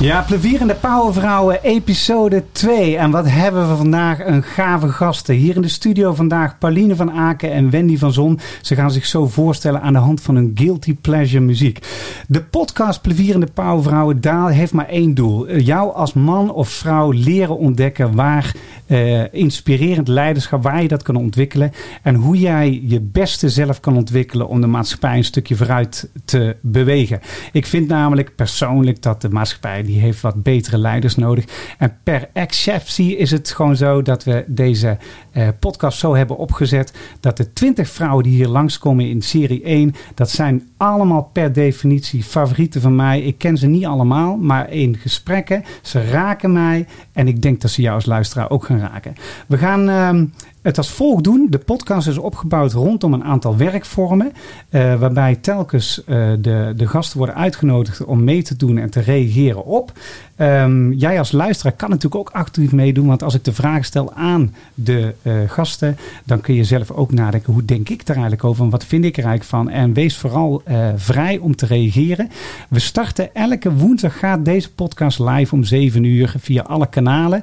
Ja, plevierende Powervrouwen, episode 2. En wat hebben we vandaag een gave gasten. Hier in de studio vandaag Pauline van Aken en Wendy van Zon. Ze gaan zich zo voorstellen aan de hand van hun guilty pleasure muziek. De podcast Plevierende Powervrouwen Daal heeft maar één doel. Eh, jou als man of vrouw leren ontdekken waar uh, inspirerend leiderschap, waar je dat kan ontwikkelen. En hoe jij je beste zelf kan ontwikkelen om de maatschappij een stukje vooruit te bewegen. Ik vind namelijk persoonlijk dat de maatschappij die heeft wat betere leiders nodig. En per exceptie is het gewoon zo dat we deze uh, podcast zo hebben opgezet dat de 20 vrouwen die hier langskomen in serie 1, dat zijn allemaal per definitie favorieten van mij. Ik ken ze niet allemaal, maar in gesprekken, ze raken mij en ik denk dat ze jou als luisteraar ook gaan raken. We gaan uh, het als volgt doen. De podcast is opgebouwd rondom een aantal werkvormen. Uh, waarbij telkens uh, de, de gasten worden uitgenodigd om mee te doen en te reageren op. Um, jij als luisteraar kan natuurlijk ook actief meedoen. Want als ik de vraag stel aan de gasten, dan kun je zelf ook nadenken. Hoe denk ik daar eigenlijk over? En wat vind ik er eigenlijk van? En wees vooral vrij om te reageren. We starten elke woensdag gaat deze podcast live om 7 uur via alle kanalen.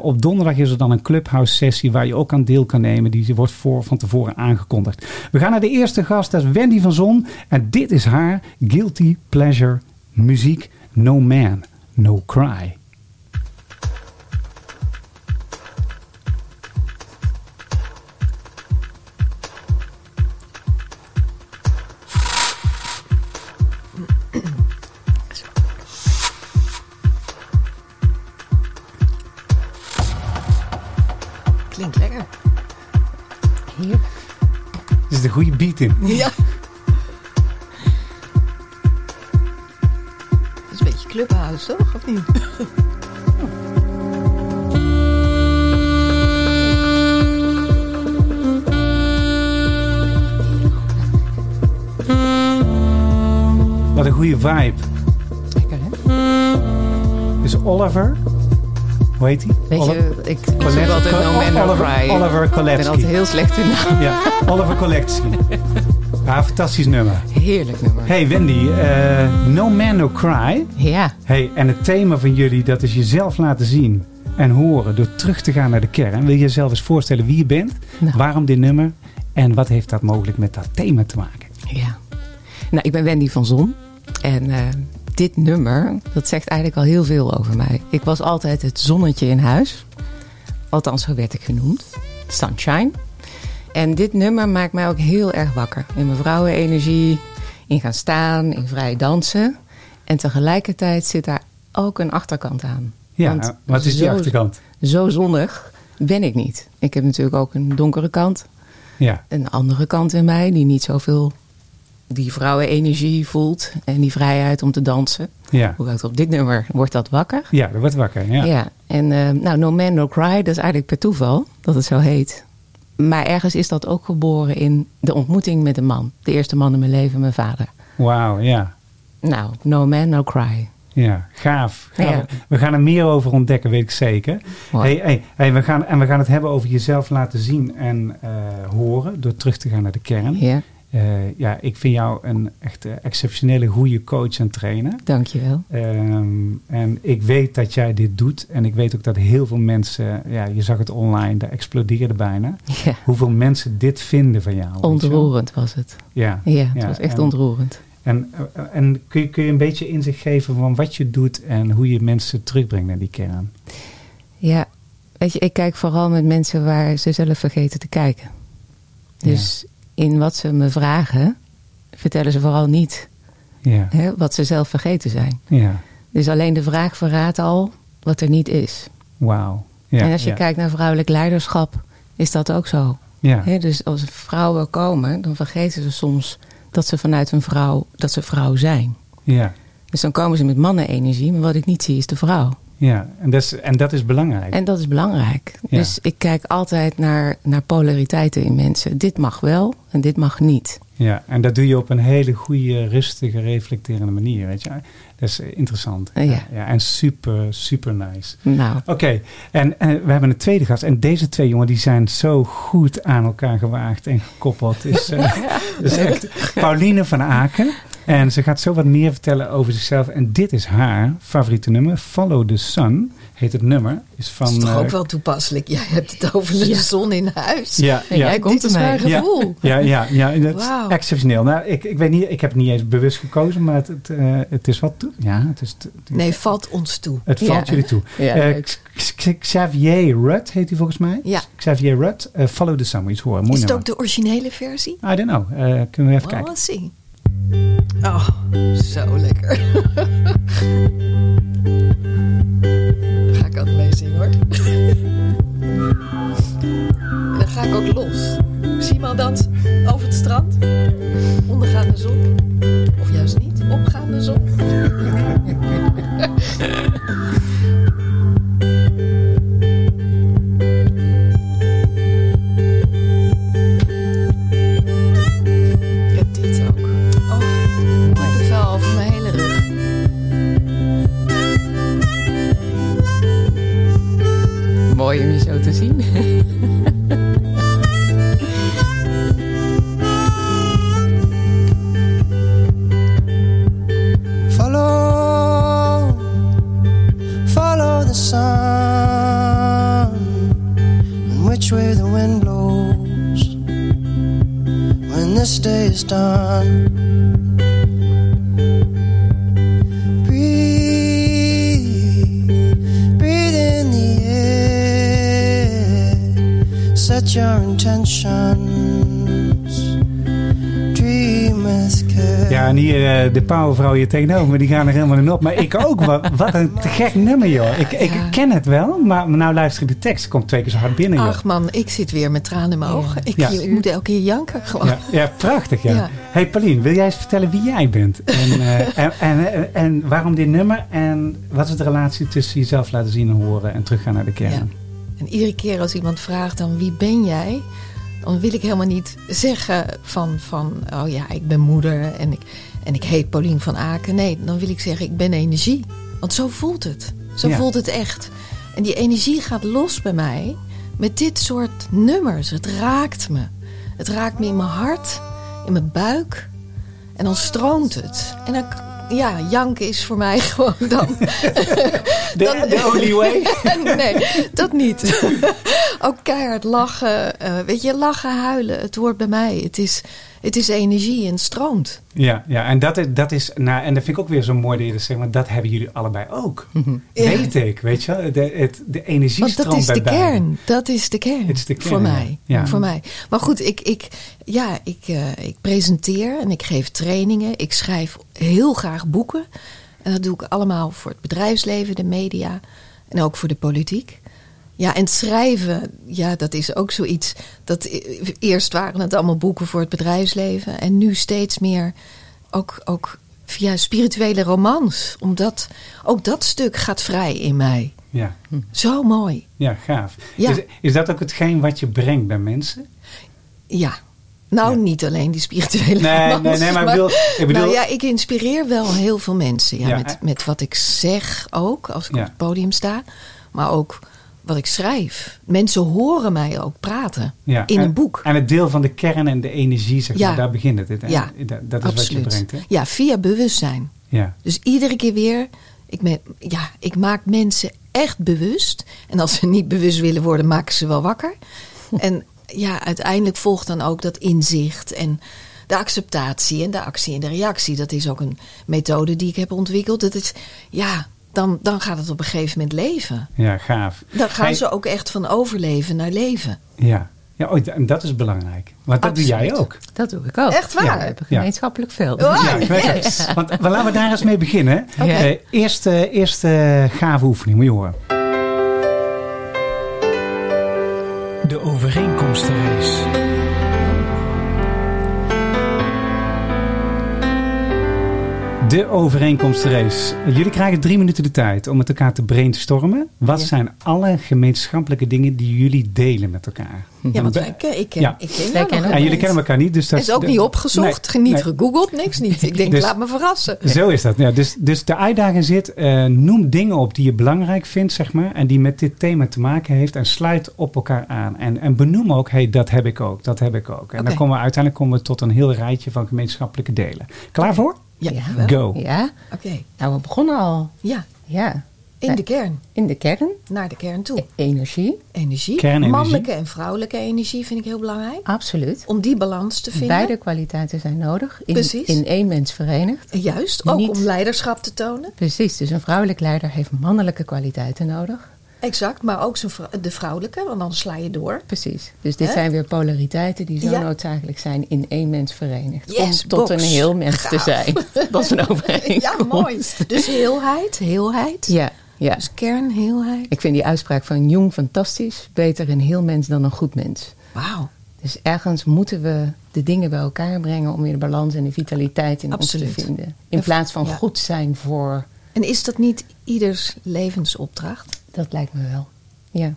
op donderdag is er dan een clubhouse sessie waar je ook aan deel kan nemen. Die wordt voor, van tevoren aangekondigd. We gaan naar de eerste gast, dat is Wendy van Zon. En dit is haar Guilty Pleasure muziek No Man, No Cry. Zit een goede beat in. Ja. Dat is een beetje clubhouse, toch? Of niet? Wat een goede vibe. Lekker, hè? Dus Oliver. Hoe heet hij? Weet je, ik Kolet- altijd No Man No Oliver- Cry. Oliver Ik ben Kolepski. altijd heel slecht in naam. Ja, Oliver Collectie. Ja, fantastisch nummer. Heerlijk nummer. Hey Wendy, eh, No Man No Cry. Ja, Hey, en het thema van jullie, dat is jezelf laten zien en horen door terug te gaan naar de kern. Wil je jezelf eens voorstellen wie je bent, Nou. waarom dit nummer en wat heeft dat mogelijk met dat thema te maken? ja. Nou, ik ben Wendy van Zon. En eh, dit nummer, dat zegt eigenlijk al heel veel over mij. Ik was altijd het zonnetje in huis. Althans, zo werd ik genoemd. Sunshine. En dit nummer maakt mij ook heel erg wakker. In mijn vrouwenenergie, in gaan staan, in vrij dansen. En tegelijkertijd zit daar ook een achterkant aan. Ja, Want wat is die zo- achterkant? Zo zonnig ben ik niet. Ik heb natuurlijk ook een donkere kant. Ja, Een andere kant in mij die niet zoveel die vrouwenenergie voelt. En die vrijheid om te dansen. ja. Hoewel op dit nummer wordt dat wakker. Ja, dat wordt wakker. Ja. Ja, en eh, nou, No Man No Cry, dat is eigenlijk per toeval dat het zo heet. Maar ergens is dat ook geboren in de ontmoeting met een man. De eerste man in mijn leven, mijn vader. Wauw, ja. Nou, No Man No Cry. Ja, gaaf. gaaf. Ja. We gaan er meer over ontdekken, weet ik zeker. Hey, hey, hey, we gaan, en we gaan het hebben over jezelf laten zien en eh, horen door terug te gaan naar de kern. Ja, Eh, ja, ik vind jou een echt eh, exceptionele goede coach en trainer. dankjewel. Ehm, en ik weet dat jij dit doet. En ik weet ook dat heel veel mensen, ja, je zag het online, daar explodeerde bijna. Ja, Hoeveel mensen dit vinden van jou. ontroerend was het. Ja. Ja, het Ja, was echt en- ontroerend. En, eh, en kun, je, kun je een beetje inzicht geven van wat je doet en hoe je mensen terugbrengt naar die kern? Ja, weet je, ik kijk vooral met mensen waar ze zelf vergeten te kijken. Dus in wat ze me vragen, vertellen ze vooral niet Ja, hè, wat ze zelf vergeten zijn. ja, Dus alleen de vraag verraadt al wat er niet is. Wauw. Ja, en als je kijkt naar vrouwelijk leiderschap, is dat ook zo. Ja, Hè, dus als vrouwen komen, dan vergeten ze soms dat ze vanuit een vrouw, dat ze vrouw zijn. ja, Dus dan komen ze met mannenenergie, maar wat ik niet zie is de vrouw. Ja. En, dat is, en dat is belangrijk. En dat is belangrijk. Ja. Dus ik kijk altijd naar, naar polariteiten in mensen. Dit mag wel en dit mag niet. Ja, en dat doe je op een hele goede, rustige, reflecterende manier, weet je. Dat is interessant. Ja. ja en super, super nice. Nou, Oké, en, en we hebben een tweede gast. En deze twee jongen die zijn zo goed aan elkaar gewaagd en gekoppeld. Is, eh, is echt Pauline van Aken. En ze gaat zo wat meer vertellen over zichzelf. En dit is haar favoriete nummer. Follow the Sun heet het nummer. Is van, Dat is toch eh, ook wel toepasselijk. Jij hebt het over de Ja. zon in huis. Ja, En ja. jij komt Dit is ermee. gevoel. Ja, ja, ja, dat is Wauw. exceptioneel. Nou, ik, ik weet niet, ik heb het niet eens bewust gekozen, maar het, het, eh, het is wat toe. Ja, het is. Nee, valt ons toe. Het valt Ja. jullie toe. Eh, X- Xavier Rudd heet hij volgens mij. Ja. Xavier Rudd, eh, Follow the Sun, moet je horen. Mooi Is het nummer. ook de originele versie? I don't know. Eh, kunnen we even kijken. Oh, zie. Oh, zo lekker. Ga ik ook mee zingen hoor. En dan ga ik ook los. Zie je al dansen over het strand? Ondergaande zon. Of juist niet, opgaande zon. Follow, follow the sun, and which way the wind blows when this day is done. Your intentions. Ja, en hier eh, de powervrouw hier tegenover me, die gaan er helemaal in op. Maar ik ook. Wat, wat een te gek nummer, joh. Ik, ik Ja. ken het wel, maar nou luister ik de tekst. Komt twee keer zo hard binnen, joh. Ach man, ik zit weer met tranen in mijn ogen. Ik, Ja. ik moet elke keer janken gewoon. Ja, ja, prachtig, ja. Ja. hey Paulien, wil jij eens vertellen wie jij bent? En, eh, en, en, en, en waarom dit nummer? En wat is de relatie tussen jezelf laten zien en horen en teruggaan naar de kern? En iedere keer als iemand vraagt dan wie ben jij? Dan wil ik helemaal niet zeggen van, van oh ja, ik ben moeder en ik, en ik heet Paulien van Aken. Nee, dan wil ik zeggen ik ben energie. Want zo voelt het. Zo Ja. voelt het echt. En die energie gaat los bij mij met dit soort nummers. Het raakt me. Het raakt me in mijn hart, in mijn buik. En dan stroomt het. En dan, ja, janken is voor mij gewoon dan... De, de only way? nee, dat niet. Ook keihard lachen. eh, weet je, lachen, huilen. Het hoort bij mij. Het is, het is energie en het stroomt. Ja, ja en, dat is, dat is, nou, en dat vind ik ook weer zo mooi dat je dat zegt, maar dat hebben jullie allebei ook. Ja. Weet ik, weet je? De, het, de energie Want dat stroomt is bij de kern. Dat is de kern. Is de kern, voor ja. mij. Ja. Voor mij. Maar goed, ik, ik, ja, ik, eh, ik presenteer en ik geef trainingen. Ik schrijf heel graag boeken. En dat doe ik allemaal voor het bedrijfsleven, de media en ook voor de politiek. Ja, en schrijven, ja, dat is ook zoiets. Dat, e- eerst waren het allemaal boeken voor het bedrijfsleven. En nu steeds meer ook, ook via spirituele romans. Omdat ook dat stuk gaat vrij in mij. Ja, Zo mooi. ja gaaf. Ja. Is, is dat ook hetgeen wat je brengt bij mensen? Ja. Nou, Ja. niet alleen die spirituele Nee, romans, nee, nee, maar ik bedoel- ik bedoel- Nou ja, ik inspireer wel heel veel mensen. Ja, Ja, met, eh. met wat ik zeg ook, als ik op het podium sta. Maar ook wat ik schrijf. Mensen horen mij ook praten. Ja. In en, een boek. En het deel van de kern en de energie, zeg maar, daar begint het. Ja, dat, dat is Absoluut. wat je brengt, hè? Ja, via bewustzijn. Ja. Dus iedere keer weer, ik, ben, ja, ik maak mensen echt bewust. En als ze niet bewust willen worden, maken ze wel wakker. En ja, uiteindelijk volgt dan ook dat inzicht en de acceptatie en de actie en de reactie. Dat is ook een methode die ik heb ontwikkeld. Dat is, ja, dan, dan gaat het op een gegeven moment leven. Ja, gaaf. Dan gaan Hey, ze ook echt van overleven naar leven. Ja, Ja, oh, en dat is belangrijk. Want dat doe jij ook. Dat doe ik ook. Echt waar? Ja, we hebben Ja. gemeenschappelijk veel. Oh, Ja, ik weet het. yes. Want laten we daar eens mee beginnen. Oké. Eh, eerste, eerste gave oefening, moet je horen. De overeenkomstenrace. Jullie krijgen drie minuten de tijd om met elkaar te brainstormen. Wat Ja. zijn alle gemeenschappelijke dingen die jullie delen met elkaar? Ja, want wij ken, ik ken, Ja. ik ken Wij kennen En jullie kennen elkaar niet, dus dat Het is ook niet opgezocht, Nee, niet nee. gegoogeld, niks niet. Ik denk, Dus- laat me verrassen. Zo is dat. Ja, dus, dus de uitdaging zit, eh, noem dingen op die je belangrijk vindt, zeg maar, en die met dit thema te maken heeft en sluit op elkaar aan. En, en benoem ook, hey, dat heb ik ook, dat heb ik ook. En dan komen we uiteindelijk komen we tot een heel rijtje van gemeenschappelijke delen. Klaar voor? Ja, Ja. Go. Ja, Oké, nou we begonnen al. ja. Ja, In de kern, in de kern, naar de kern toe. energie, Energie, Kernenergie. mannelijke en vrouwelijke energie vind ik heel belangrijk. absoluut. Om die balans te vinden. Beide kwaliteiten zijn nodig. In, Precies. in één mens verenigd. Juist, ook Niet- om leiderschap te tonen. Precies, dus een vrouwelijk leider heeft mannelijke kwaliteiten nodig. Exact, maar ook zijn vrou- de vrouwelijke, want dan sla je door. Precies. Dus dit zijn weer polariteiten die zo Ja. noodzakelijk zijn in één mens verenigd. Yes, om tot box. een heel mens te zijn. Dat is een overeenkomst. Ja, mooi. Dus heelheid, heelheid. Ja, ja. Dus kern, heelheid. Ik vind die uitspraak van Jung fantastisch. Beter een heel mens dan een goed mens. Wauw. Dus ergens moeten we de dingen bij elkaar brengen om weer de balans en de vitaliteit in Absoluut. ons te vinden. In plaats van ja. goed zijn voor, En is dat niet ieders levensopdracht? dat lijkt me wel. Ja,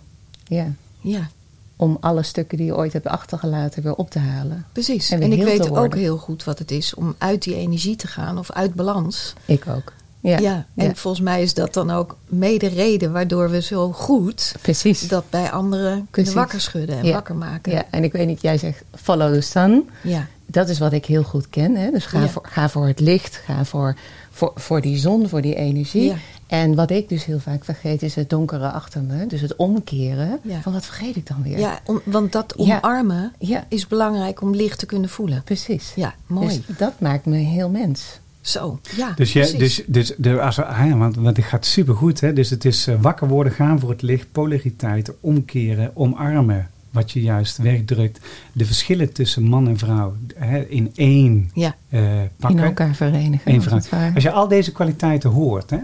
ja. Ja, Om alle stukken die je ooit hebt achtergelaten weer op te halen. precies. En En, ik weet ook heel goed wat het is om uit die energie te gaan of uit balans. Ik ook. Ja, Ja, en ja. volgens mij is dat dan ook mede reden waardoor we zo goed precies. dat bij anderen kunnen Precies. wakker schudden en Ja. wakker maken. Ja, en ik weet niet, jij zegt follow the sun. Ja. Dat is wat ik heel goed ken. Hè? Dus ga, voor, ga voor het licht, ga voor, voor, voor die zon, voor die energie. En wat ik dus heel vaak vergeet is het donkere achter me. Dus het omkeren. Ja. Van wat vergeet ik dan weer? Ja, om- want dat omarmen Ja, is belangrijk om licht te kunnen voelen. precies. Ja, mooi. Dus dat maakt me heel mens. Zo, ja. Dus, je, dus, dus de, als we, ah ja, want, want het gaat supergoed. Hè? Dus het is eh, wakker worden, gaan voor het licht, polariteit, omkeren, omarmen. Wat je juist wegdrukt. De verschillen tussen man en vrouw hè, in één Ja, eh, pakken. In elkaar verenigen. Als. Als je al deze kwaliteiten hoort, hè,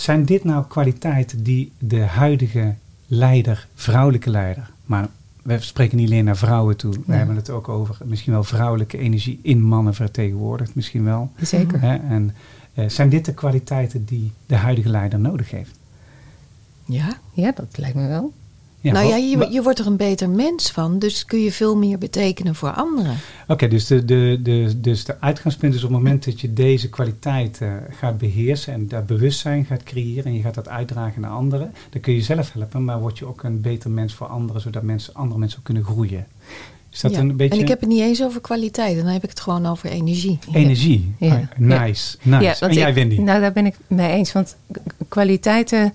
zijn dit nou kwaliteiten die de huidige leider, vrouwelijke leider, maar we spreken niet alleen naar vrouwen toe, we Ja. hebben het ook over misschien wel vrouwelijke energie in mannen vertegenwoordigd, misschien wel. Zeker. Hè, en eh, zijn dit de kwaliteiten die de huidige leider nodig heeft? ja. Ja, dat lijkt me wel. Ja, nou ja, je, je wordt er een beter mens van, dus kun je veel meer betekenen voor anderen. Oké, dus, de, de, de, dus de uitgangspunt is op het moment dat je deze kwaliteiten gaat beheersen en daar bewustzijn gaat creëren en je gaat dat uitdragen naar anderen, dan kun je zelf helpen, maar word je ook een beter mens voor anderen, zodat mensen, andere mensen ook kunnen groeien. Is dat Ja. een beetje En ik heb het niet eens over kwaliteit, dan heb ik het gewoon over energie. energie? Ja. Ah, nice, nice. En jij, ik- Wendy? Nou, daar ben ik mee eens. Want kwaliteiten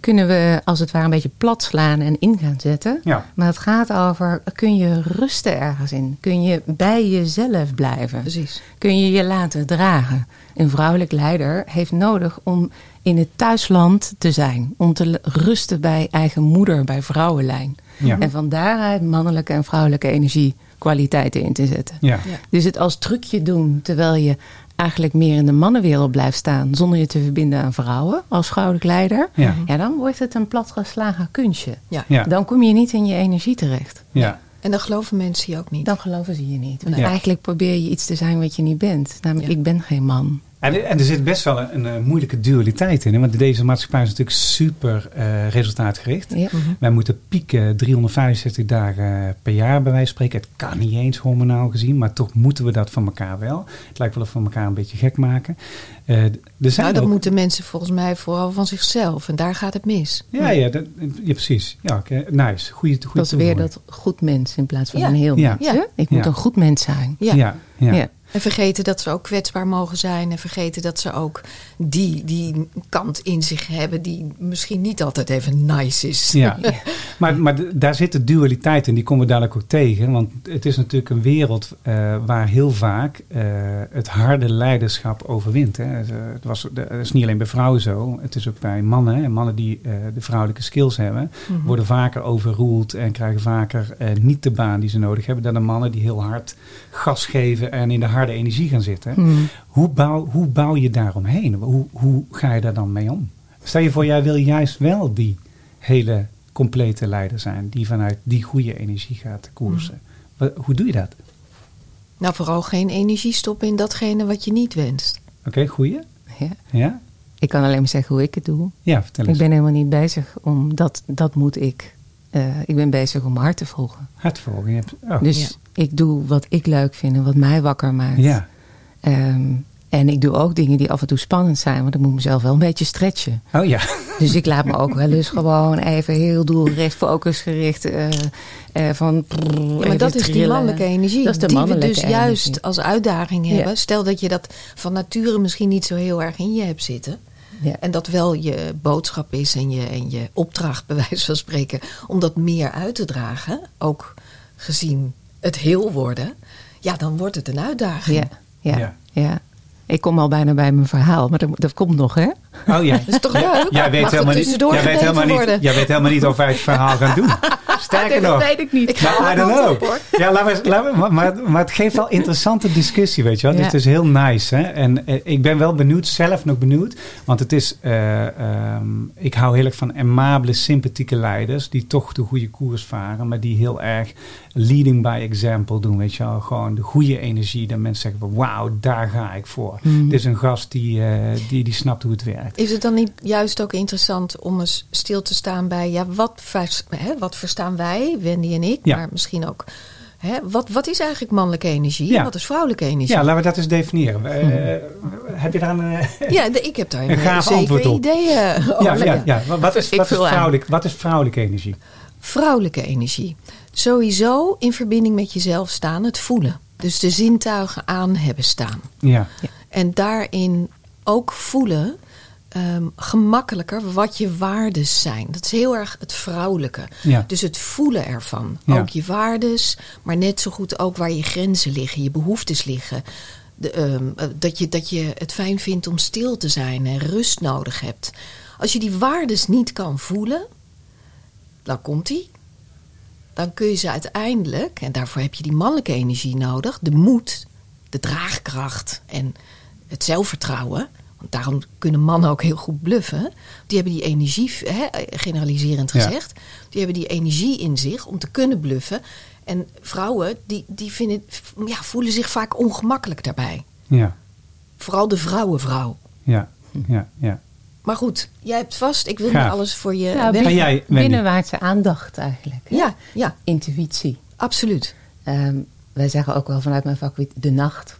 kunnen we als het ware een beetje plat slaan en in gaan zetten. ja, Maar het gaat over, kun je rusten ergens in? Kun je bij jezelf blijven? Precies. Kun je je laten dragen? Een vrouwelijk leider heeft nodig om in het thuisland te zijn. Om te rusten bij eigen moeder, bij vrouwenlijn. ja, En van daaruit mannelijke en vrouwelijke energiekwaliteiten in te zetten. ja. Ja. Dus het als trucje doen terwijl je eigenlijk meer in de mannenwereld blijft staan. zonder je te verbinden aan vrouwen als vrouwelijk leider. Ja. Ja, dan wordt het een platgeslagen kunstje. Ja. Ja. Dan kom je niet in je energie terecht. ja. En dan geloven mensen je ook niet. Dan geloven ze je niet. Want Ja. eigenlijk probeer je iets te zijn wat je niet bent. Namelijk, Ja. ik ben geen man. En, en er zit best wel een, een, eh, moeilijke dualiteit in. Hè? Want deze maatschappij is natuurlijk super eh, resultaatgericht. Ja. Mhm. Wij moeten pieken 365 dagen per jaar bij wijze van spreken. Het kan niet eens hormonaal gezien, maar toch moeten we dat van elkaar wel. Het lijkt wel of we elkaar een beetje gek maken. Eh, er zijn Nou, dat ook, moeten mensen volgens mij vooral van zichzelf. En daar gaat het mis. Ja, ja, dat, ja precies. Ja, oké, nice. Goeie, goeie Dat is weer dat goed mens in plaats van Ja. een heel Ja. mens. Ja. Ik moet Ja. een goed mens zijn. Ja. Ja, ja. Ja. En vergeten dat ze ook kwetsbaar mogen zijn. En vergeten dat ze ook die, die kant in zich hebben die misschien niet altijd even nice is. Ja, maar, maar daar zit de dualiteit in, die komen we dadelijk ook tegen. Want het is natuurlijk een wereld eh, waar heel vaak eh, het harde leiderschap overwint. Hè. Het, eh, het was, het is niet alleen bij vrouwen zo, het is ook bij mannen. Hè. Mannen die de vrouwelijke skills hebben, Mhm. worden vaker overroeld en krijgen vaker niet de baan die ze nodig hebben. Dan de mannen die heel hard gas geven en in de harde energie gaan zitten. Hmm. Hoe, bouw, hoe bouw je daaromheen? Hoe, hoe ga je daar dan mee om? Stel je voor, jij wil juist wel die hele complete leider zijn, die vanuit die goede energie gaat koersen. Wat- hoe doe je dat? Nou, vooral geen energie stoppen in datgene wat je niet wenst. Oké, goeie? Ja. Ja? Ik kan alleen maar zeggen hoe ik het doe. Ja, vertel Ik eens. ben helemaal niet bezig om dat, dat moet ik. Eh, ik ben bezig om hart te volgen. Hartvolging. Je hebt, oh, Dus. Ik doe wat ik leuk vind en wat mij wakker maakt. ja. Ehm, en ik doe ook dingen die af en toe spannend zijn, want ik moet mezelf wel een beetje stretchen. Oh ja. Dus ik laat me ook wel eens gewoon even heel doelgericht, focusgericht eh, eh, van. Ja, maar dat is die mannelijke energie. Dat is de die mannelijke we dus energie. juist als uitdaging Ja. hebben. Stel dat je dat van nature misschien niet zo heel erg in je hebt zitten. Ja. En dat wel je boodschap is en je, en je opdracht, bij wijze van spreken, om dat meer uit te dragen. Ook gezien het heel worden. Ja, dan wordt het een uitdaging. Ja, ja, Ja. Ik kom al bijna bij mijn verhaal, maar dat, dat komt nog, hè? Oh ja. Dat is toch leuk? Jij weet, helemaal niet, jij, weet helemaal niet, jij weet helemaal niet of wij het verhaal gaan doen. Sterker nog. ik niet. Ik ga I alle don't kanten know. op, hoor. Ja, maar, maar, maar het geeft wel interessante discussie, weet je wel. Dus Ja. het is heel nice. Hè? En eh, ik ben wel benieuwd, zelf nog benieuwd. Want het is, eh, ehm, ik hou heel erg van aimabele, sympathieke leiders. Die toch de goede koers varen. Maar die heel erg leading by example doen, weet je wel. Gewoon de goede energie. Dat mensen zeggen wauw, daar ga ik voor. Dit is een gast die, eh, die, die snapt hoe het werkt. Is het dan niet juist ook interessant om eens stil te staan bij, ja, wat, vers- hè, wat verstaan wij, Wendy en ik, Ja. maar misschien ook, hè, wat, wat is eigenlijk mannelijke energie Ja. en wat is vrouwelijke energie? Ja, laten we dat eens definiëren. Eh, Heb je daar een... eh, Ja, de- ik heb daar Een een gaaf antwoord op. ideeën over. ja, ja, ja. Wat, is, wat, is vrouwelijk, wat is vrouwelijke energie? Vrouwelijke energie. Sowieso in verbinding met jezelf staan, het voelen. Dus de zintuigen aan hebben staan. Ja, En daarin ook voelen ehm, gemakkelijker wat je waardes zijn. Dat is heel erg het vrouwelijke. ja. Dus het voelen ervan. Ja. Ook je waardes, maar net zo goed ook waar je grenzen liggen, je behoeftes liggen. De, ehm, eh, dat, je, dat je het fijn vindt om stil te zijn en rust nodig hebt. Als je die waardes niet kan voelen, dan komt die. Dan kun je ze uiteindelijk, en daarvoor heb je die mannelijke energie nodig, de moed, de draagkracht en het zelfvertrouwen. Want daarom kunnen mannen ook heel goed bluffen. Die hebben die energie, hè, generaliserend Ja. gezegd, die hebben die energie in zich om te kunnen bluffen. En vrouwen die, die vinden, ja, voelen zich vaak ongemakkelijk daarbij. ja, Vooral de vrouwenvrouw. ja, ja, ja. Maar goed, jij hebt vast, ik wil niet alles voor je En jij? Binnenwaartse aandacht eigenlijk. hè? Ja, ja, Intuïtie. absoluut. Ehm, wij zeggen ook wel vanuit mijn vakgebied de nacht.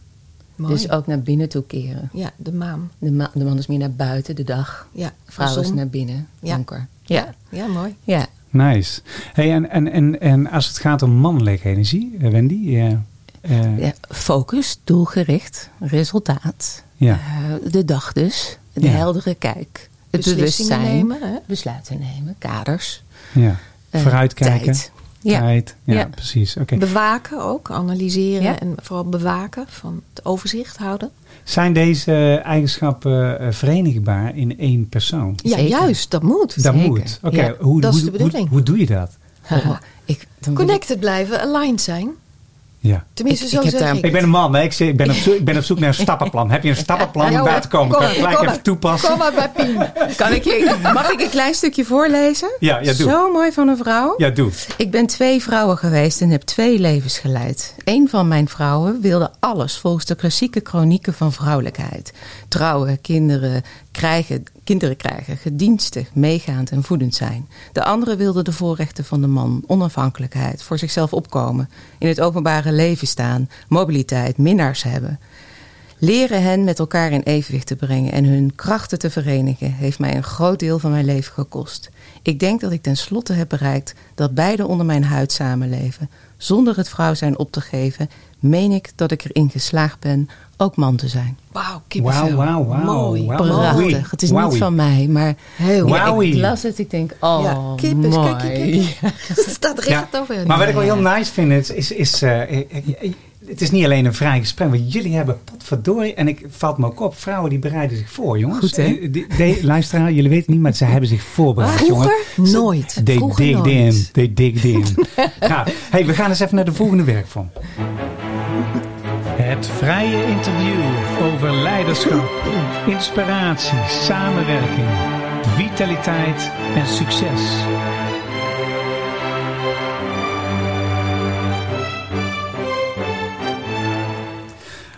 Mooi. Dus ook naar binnen toe keren. Ja, de maan. De, ma- de man is meer naar buiten, de dag. Ja, vrouw is naar binnen, Ja. donker. Ja, ja, mooi. ja. Nice. Hey, en, en, en, en als het gaat om mannelijke energie, eh, Wendy? Ja, eh, Ja, focus, doelgericht, resultaat. ja. Eh, de dag dus. De Ja. heldere kijk. Het Beslissingen bewustzijn. nemen, hè? Besluiten nemen. Kaders. ja. eh, Vooruitkijken. tijd. Ja. Tijd. Ja, Ja. precies. Oké. Bewaken ook, analyseren Ja. en vooral bewaken van het overzicht houden. Zijn deze eigenschappen eh, verenigbaar in één persoon? Ja, Zeker. juist, dat moet. Dat Zeker. moet. Oké, Ja, hoe, dat is hoe, de hoe, bedoeling. hoe doe je dat? Ik, dan wil ik- Connected blijven, aligned zijn. Ja. Tenminste, Ik- zo ik zeg daar- ik. Ik ben een man, hè? Ik, zeg, ik, ben op zoek, ik ben op zoek naar een stappenplan. Heb je een stappenplan om daar te komen? Kom Kan ik gelijk kom even toepassen? Kom maar bij Pien. Kan ik je, mag ik een klein stukje voorlezen? Ja, ja, doe. Zo mooi van een vrouw. Ja, doe. Ik ben twee vrouwen geweest en heb twee levens geleid. Een van mijn vrouwen wilde alles volgens de klassieke chronieken van vrouwelijkheid. Trouwen, kinderen krijgen, kinderen krijgen, gedienstig, meegaand en voedend zijn. De andere wilde de voorrechten van de man, onafhankelijkheid, voor zichzelf opkomen, in het openbare leven staan, mobiliteit, minnaars hebben. Leren hen met elkaar in evenwicht te brengen en hun krachten te verenigen heeft mij een groot deel van mijn leven gekost. Ik denk dat ik tenslotte heb bereikt dat beide onder mijn huid samenleven, zonder het vrouw zijn op te geven, meen ik dat ik erin geslaagd ben ook man te zijn. Wauw, kippenvel. Wauw, wauw, wauw. Mooi. Wauw. Prachtig. Het is Wowie. niet van mij, maar Heel ja, ik las het, ik denk, oh, Ja, kippes, mooi. kijk, kijk, kijk. Het staat recht Ja, over. Maar wat ik wel heel nice vind, is, is, is eh, eh, eh, het is niet alleen een vrij gesprek, want jullie hebben potverdorie, en ik valt me ook op, vrouwen die bereiden zich voor, jongens. Goed, hè? Die- de- luisteraar, jullie weten het niet, maar ze hebben zich voorbereid, jongen. Vroeger nooit. They nooit. in. They digged in. ja. hey, we gaan eens even naar de volgende werkvorm. Het vrije interview over leiderschap, inspiratie, samenwerking, vitaliteit en succes.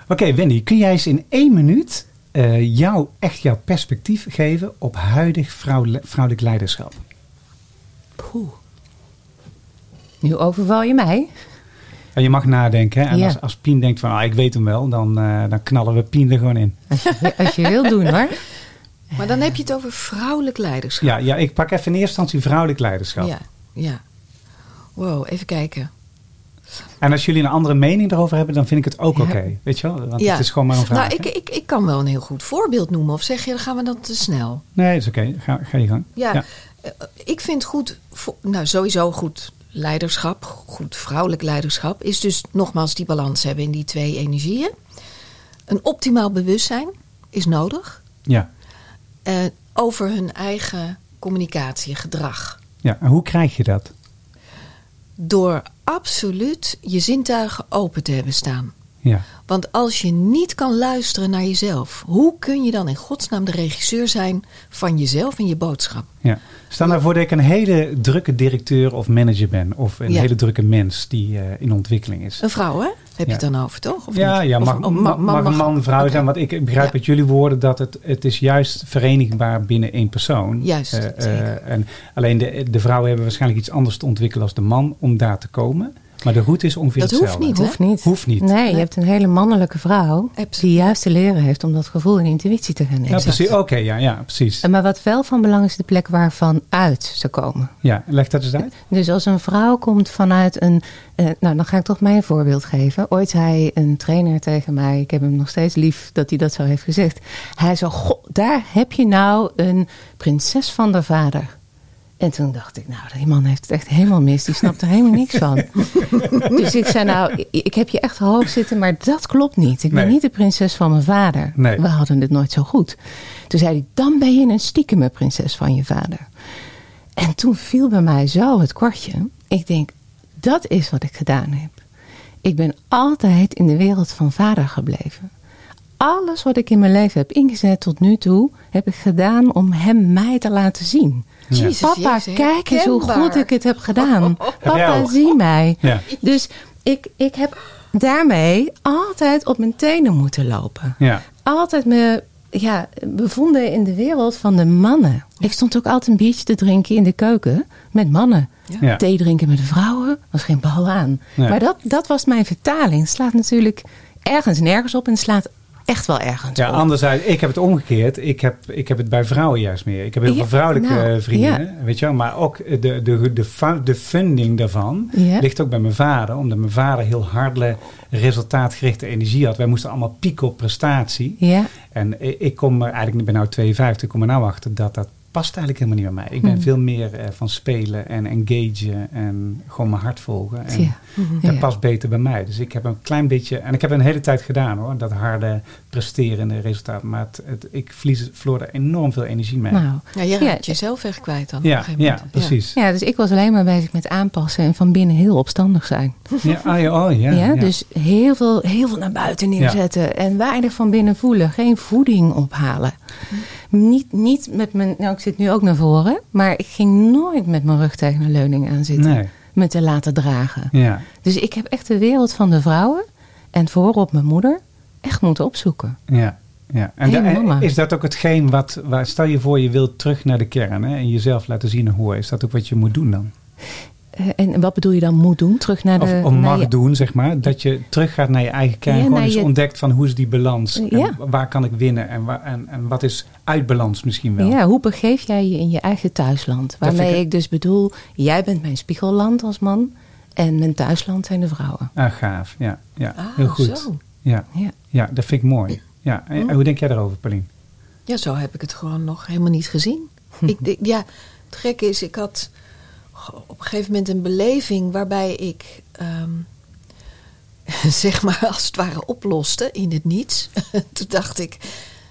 Oké, Wendy, kun jij eens in één minuut eh, jou, echt jouw perspectief geven op huidig vrouwelijk leiderschap? Poeh. Nu overval je mij. Ja, je mag nadenken. Hè? En Ja. als, als Pien denkt van, ah, ik weet hem wel, dan, eh, dan knallen we Pien er gewoon in. Als je, als je wil doen hoor. Maar dan heb je het over vrouwelijk leiderschap. Ja, ja, ik pak even in eerste instantie vrouwelijk leiderschap. Ja, ja. Wow, even kijken. En als jullie een andere mening erover hebben, dan vind ik het ook Ja. oké. Weet je wel? Want ja. het is gewoon maar een vraag. Nou, ik, ik, ik kan wel een heel goed voorbeeld noemen. Of zeg je, dan gaan we dan te snel? Nee, dat is oké. Ga, ga je gang. Ja, eh, ik vind goed, nou sowieso goed leiderschap, goed vrouwelijk leiderschap, is dus nogmaals die balans hebben in die twee energieën. Een optimaal bewustzijn is nodig Ja. eh, over hun eigen communicatie, gedrag. ja. En hoe krijg je dat? Door absoluut je zintuigen open te hebben staan. Ja. Want als je niet kan luisteren naar jezelf, hoe kun je dan in godsnaam de regisseur zijn van jezelf en je boodschap? ja. Stel nou voor dat ik een hele drukke directeur of manager ben. Of een Ja. hele drukke mens die eh, in ontwikkeling is. Een vrouw, hè? Heb je Ja. het dan over, toch? Of ja, niet? ja mag, of- mag, mag een man, vrouw zijn. Want ik begrijp uit jullie woorden dat het, het is juist verenigbaar binnen één persoon. Juist, Eh, eh, en alleen de, de vrouwen hebben waarschijnlijk iets anders te ontwikkelen als de man om daar te komen. Maar de route is ongeveer Dat hoeft hetzelfde. niet, hè? Hoeft niet. Hoeft niet. Nee, je hebt een hele mannelijke vrouw Absoluut. die juist te leren heeft om dat gevoel en intuïtie te gaan nemen. Ja, precies. Oké, ja, ja, precies. Maar wat wel van belang is de plek waarvan uit ze komen. Ja, leg dat eens uit. Dus als een vrouw komt vanuit een. eh, nou, dan ga ik toch mijn voorbeeld geven. Ooit zei een trainer tegen mij. Ik heb hem nog steeds lief dat hij dat zo heeft gezegd. Hij zei: Goh, daar heb je nou een prinses van de vader. En toen dacht ik, nou, die man heeft het echt helemaal mis. Die snapt er helemaal niks van. dus ik zei, nou, ik, heb je echt hoog zitten, maar dat klopt niet. Ik ben Nee. niet de prinses van mijn vader. Nee. We hadden het nooit zo goed. Toen zei hij, dan ben je een stiekeme prinses van je vader. En toen viel bij mij zo het kwartje. Ik denk, dat is wat ik gedaan heb. Ik ben altijd in de wereld van vader gebleven. Alles wat ik in mijn leven heb ingezet tot nu toe, heb ik gedaan om hem mij te laten zien. Ja. Jezus, Papa, Jezus, kijk eens hoe goed ik het heb gedaan. jij Papa, ook? zie mij. Ja. Dus ik, ik heb daarmee altijd op mijn tenen moeten lopen. Ja. Altijd me ja, bevonden in de wereld van de mannen. Ik stond ook altijd een biertje te drinken in de keuken met mannen. Ja. Thee drinken met de vrouwen was geen bal aan. Nee. Maar dat, dat was mijn vertaling. Het slaat natuurlijk ergens nergens op en het slaat echt wel ergens Ja, op. anderzijds, ik heb het omgekeerd. Ik heb, ik heb het bij vrouwen juist meer. Ik heb heel Ja, veel vrouwelijke nou, vrienden, weet je wel. Maar ook de, de, de, de funding daarvan Ja. ligt ook bij mijn vader. Omdat mijn vader heel harde, resultaatgerichte energie had. Wij moesten allemaal pieken op prestatie. Ja, En ik kom er eigenlijk, ik ben nou 52, ik kom er nou achter dat dat past eigenlijk helemaal niet bij mij. Ik ben Mhm. veel meer eh, van spelen en engagen en gewoon mijn hart volgen. En ja. dat Ja. past beter bij mij. Dus ik heb een klein beetje, en ik heb een hele tijd gedaan hoor, dat harde presterende resultaat. Maar het, het, ik verlies, verloor er enorm veel energie mee. Nou, Ja, je Ja. raakt jezelf echt kwijt dan. op een ja, ja, precies. ja, dus ik was alleen maar bezig met aanpassen en van binnen heel opstandig zijn. Ja, ah, ja, oh, ja, Ja, ja. Dus heel veel, heel veel naar buiten neerzetten en weinig van binnen voelen. Geen voeding ophalen. Niet, niet met mijn, nou ik zit nu ook naar voren, maar ik ging nooit met mijn rug tegen een leuning aan zitten. Nee, Me te laten dragen. ja. Dus ik heb echt de wereld van de vrouwen en voorop mijn moeder echt moeten opzoeken. Ja, ja. En, Hey, da- en mama. is dat ook hetgeen wat, waar, stel je voor je wilt terug naar de kern hè, en jezelf laten zien en horen. Is dat ook wat je moet doen dan? Eh, en wat bedoel je dan moet doen? Terug naar de... Of, of naar mag je- doen, zeg maar. Dat je terug gaat naar je eigen kern. Ja, gewoon eens je- ontdekt van hoe is die balans. En Ja. waar kan ik winnen en, waar, en, en wat is uit balans misschien wel. Ja, hoe begeef jij je in je eigen thuisland? Waarmee ik... ik- dus bedoel, jij bent mijn spiegelland als man. En mijn thuisland zijn de vrouwen. Ah, gaaf. Ja, ja. Ah, heel goed. zo. Ja. Ja. ja, dat vind ik mooi. Ja. En, en hoe denk jij daarover, Paulien? Ja, zo heb ik het gewoon nog helemaal niet gezien. ik, ik- ja, het gekke is, ik had op een gegeven moment een beleving waarbij ik, ehm, zeg maar, als het ware oploste in het niets. Toen dacht ik,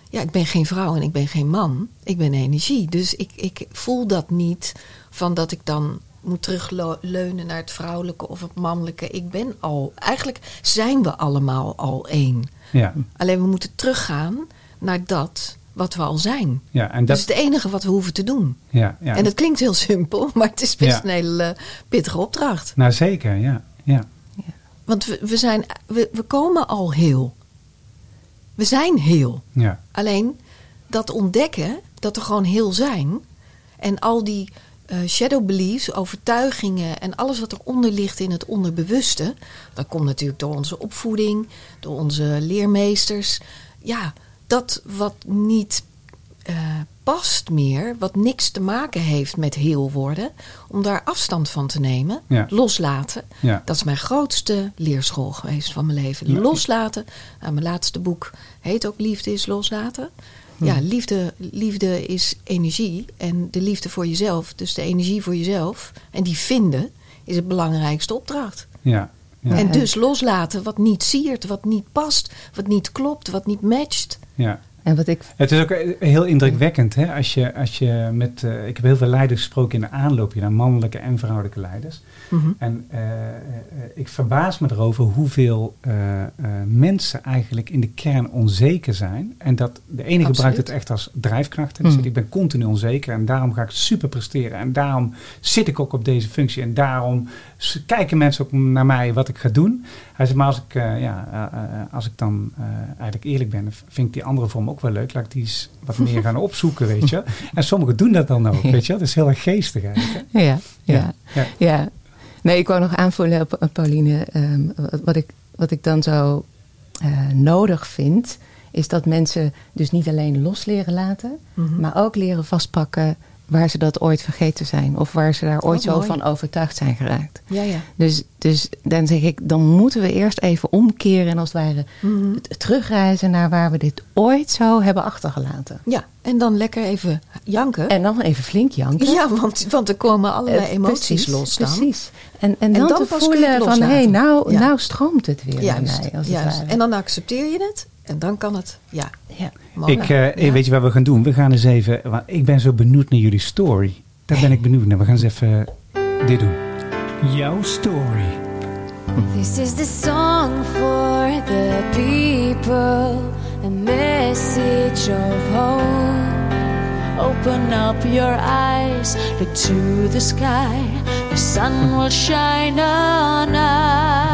ja, ik ben geen vrouw en ik ben geen man. Ik ben energie. Dus ik, ik voel dat niet van dat ik dan moet terugleunen naar het vrouwelijke of het mannelijke. Ik ben al, eigenlijk zijn we allemaal al één. Ja, Alleen we moeten teruggaan naar dat wat we al zijn. ja en Dat is het enige wat we hoeven te doen. ja, ja. En dat klinkt heel simpel, maar het is best Ja. een hele eh, pittige opdracht. Nou, zeker, ja. ja. Want we, we, zijn, we, we komen al heel. We zijn heel. ja. Alleen dat ontdekken, dat we gewoon heel zijn. En al die eh, shadow beliefs, overtuigingen en alles wat eronder ligt in het onderbewuste. Dat komt natuurlijk door onze opvoeding, door onze leermeesters. Ja, dat wat niet eh, past meer, wat niks te maken heeft met heel worden, om daar afstand van te nemen, Ja. loslaten. Ja. Dat is mijn grootste leerschool geweest van mijn leven. Loslaten. Nou, mijn laatste boek heet ook Liefde is loslaten. Ja, liefde, liefde is energie. En de liefde voor jezelf, dus de energie voor jezelf. En die vinden is het belangrijkste opdracht. ja. Ja. en en- dus loslaten wat niet siert, wat niet past, wat niet klopt, wat niet matcht. ja. En wat ik Het is ook heel indrukwekkend. Hè? Als je, als je met, eh, ik heb heel veel leiders gesproken in de aanloop naar mannelijke en vrouwelijke leiders. Mhm. En eh, eh, ik verbaas me erover hoeveel eh, eh, mensen eigenlijk in de kern onzeker zijn. En dat de ene gebruikt het echt als drijfkracht. En Mm. zegt, ik ben continu onzeker en daarom ga ik super presteren. En daarom zit ik ook op deze functie. En daarom kijken mensen ook naar mij wat ik ga doen. Hij zegt, maar als ik, eh, ja, eh, eh, als ik dan eh, eigenlijk eerlijk ben, vind ik die andere vorm ook wel leuk. Laat ik die eens wat meer gaan opzoeken, weet je. En sommigen doen dat dan ook, weet je. Dat is heel erg geestig eigenlijk. Ja, ja, Ja. ja. Nee, ik wou nog aanvullen Pauline. ehm, wat, wat ik, wat ik dan zo eh, nodig vind, is dat mensen dus niet alleen los leren laten, Mhm. maar ook leren vastpakken waar ze dat ooit vergeten zijn. Of waar ze daar ooit Oh, zo mooi. van overtuigd zijn geraakt. Ja, ja. Dus, dus dan zeg ik, dan moeten we eerst even omkeren en als het ware Mhm. terugreizen naar waar we dit ooit zo hebben achtergelaten. Ja, en dan lekker even janken. En dan even flink janken. ja, want, want er komen allerlei Eh, emoties precies, los dan. Precies. En, en dan, dan te voelen van, hé, hey, nou, Ja. nou stroomt het weer bij mij. Als het ware. En dan accepteer je het en dan kan het, ja. ja. Ik, eh, Ja. Weet je wat we gaan doen? We gaan eens even. Want ik ben zo benieuwd naar jullie story. Daar ben ik benieuwd naar. We gaan eens even dit doen. Jouw story. This is the song for the people, a message of hope. Open up your eyes, look to the sky. The sun will shine on us.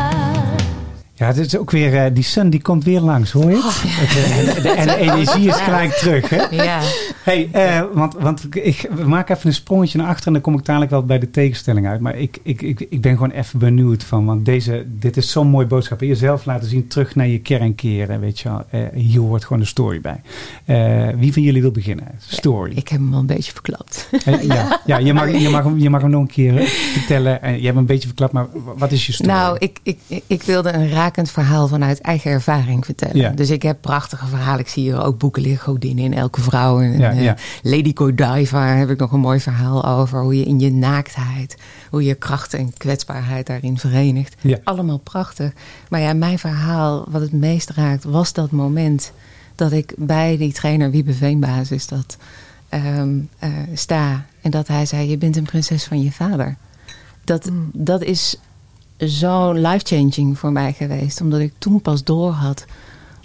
Ja, het is ook weer. eh, die sun die komt weer langs, hoor je? het? Het, eh, de, en de energie is gelijk terug, hè? Ja. Hey, eh, want, want ik, we maken even een sprongetje naar achter en dan kom ik dadelijk wel bij de tegenstelling uit. Maar ik, ik, ik, ik ben gewoon even benieuwd van, want deze, dit is zo'n mooi boodschap. Jezelf laten zien, terug naar je kern keren, weet je wel. Eh, hier hoort gewoon een story bij. Eh, wie van jullie wil beginnen? Story. Ik heb hem wel een beetje verklapt. Ja, ja je, mag, je, mag, hem- je mag hem nog een keer vertellen. En je hebt hem een beetje verklapt, maar wat is je story? Nou, ik, ik, ik wilde een rakend verhaal vanuit eigen ervaring vertellen. Ja. Dus ik heb prachtige verhalen. Ik zie hier ook boeken liggen, Godinnen in elke vrouw. En, Ja, ja. Lady Godiva heb ik nog een mooi verhaal over. Hoe je in je naaktheid, hoe je kracht en kwetsbaarheid daarin verenigt. Ja. Allemaal prachtig. Maar ja, mijn verhaal, wat het meest raakt, was dat moment dat ik bij die trainer Wiebe Veenbasis dat ehm, eh, sta. En dat hij zei, je bent een prinses van je vader. Dat, Mm. dat is zo life-changing voor mij geweest. Omdat ik toen pas door had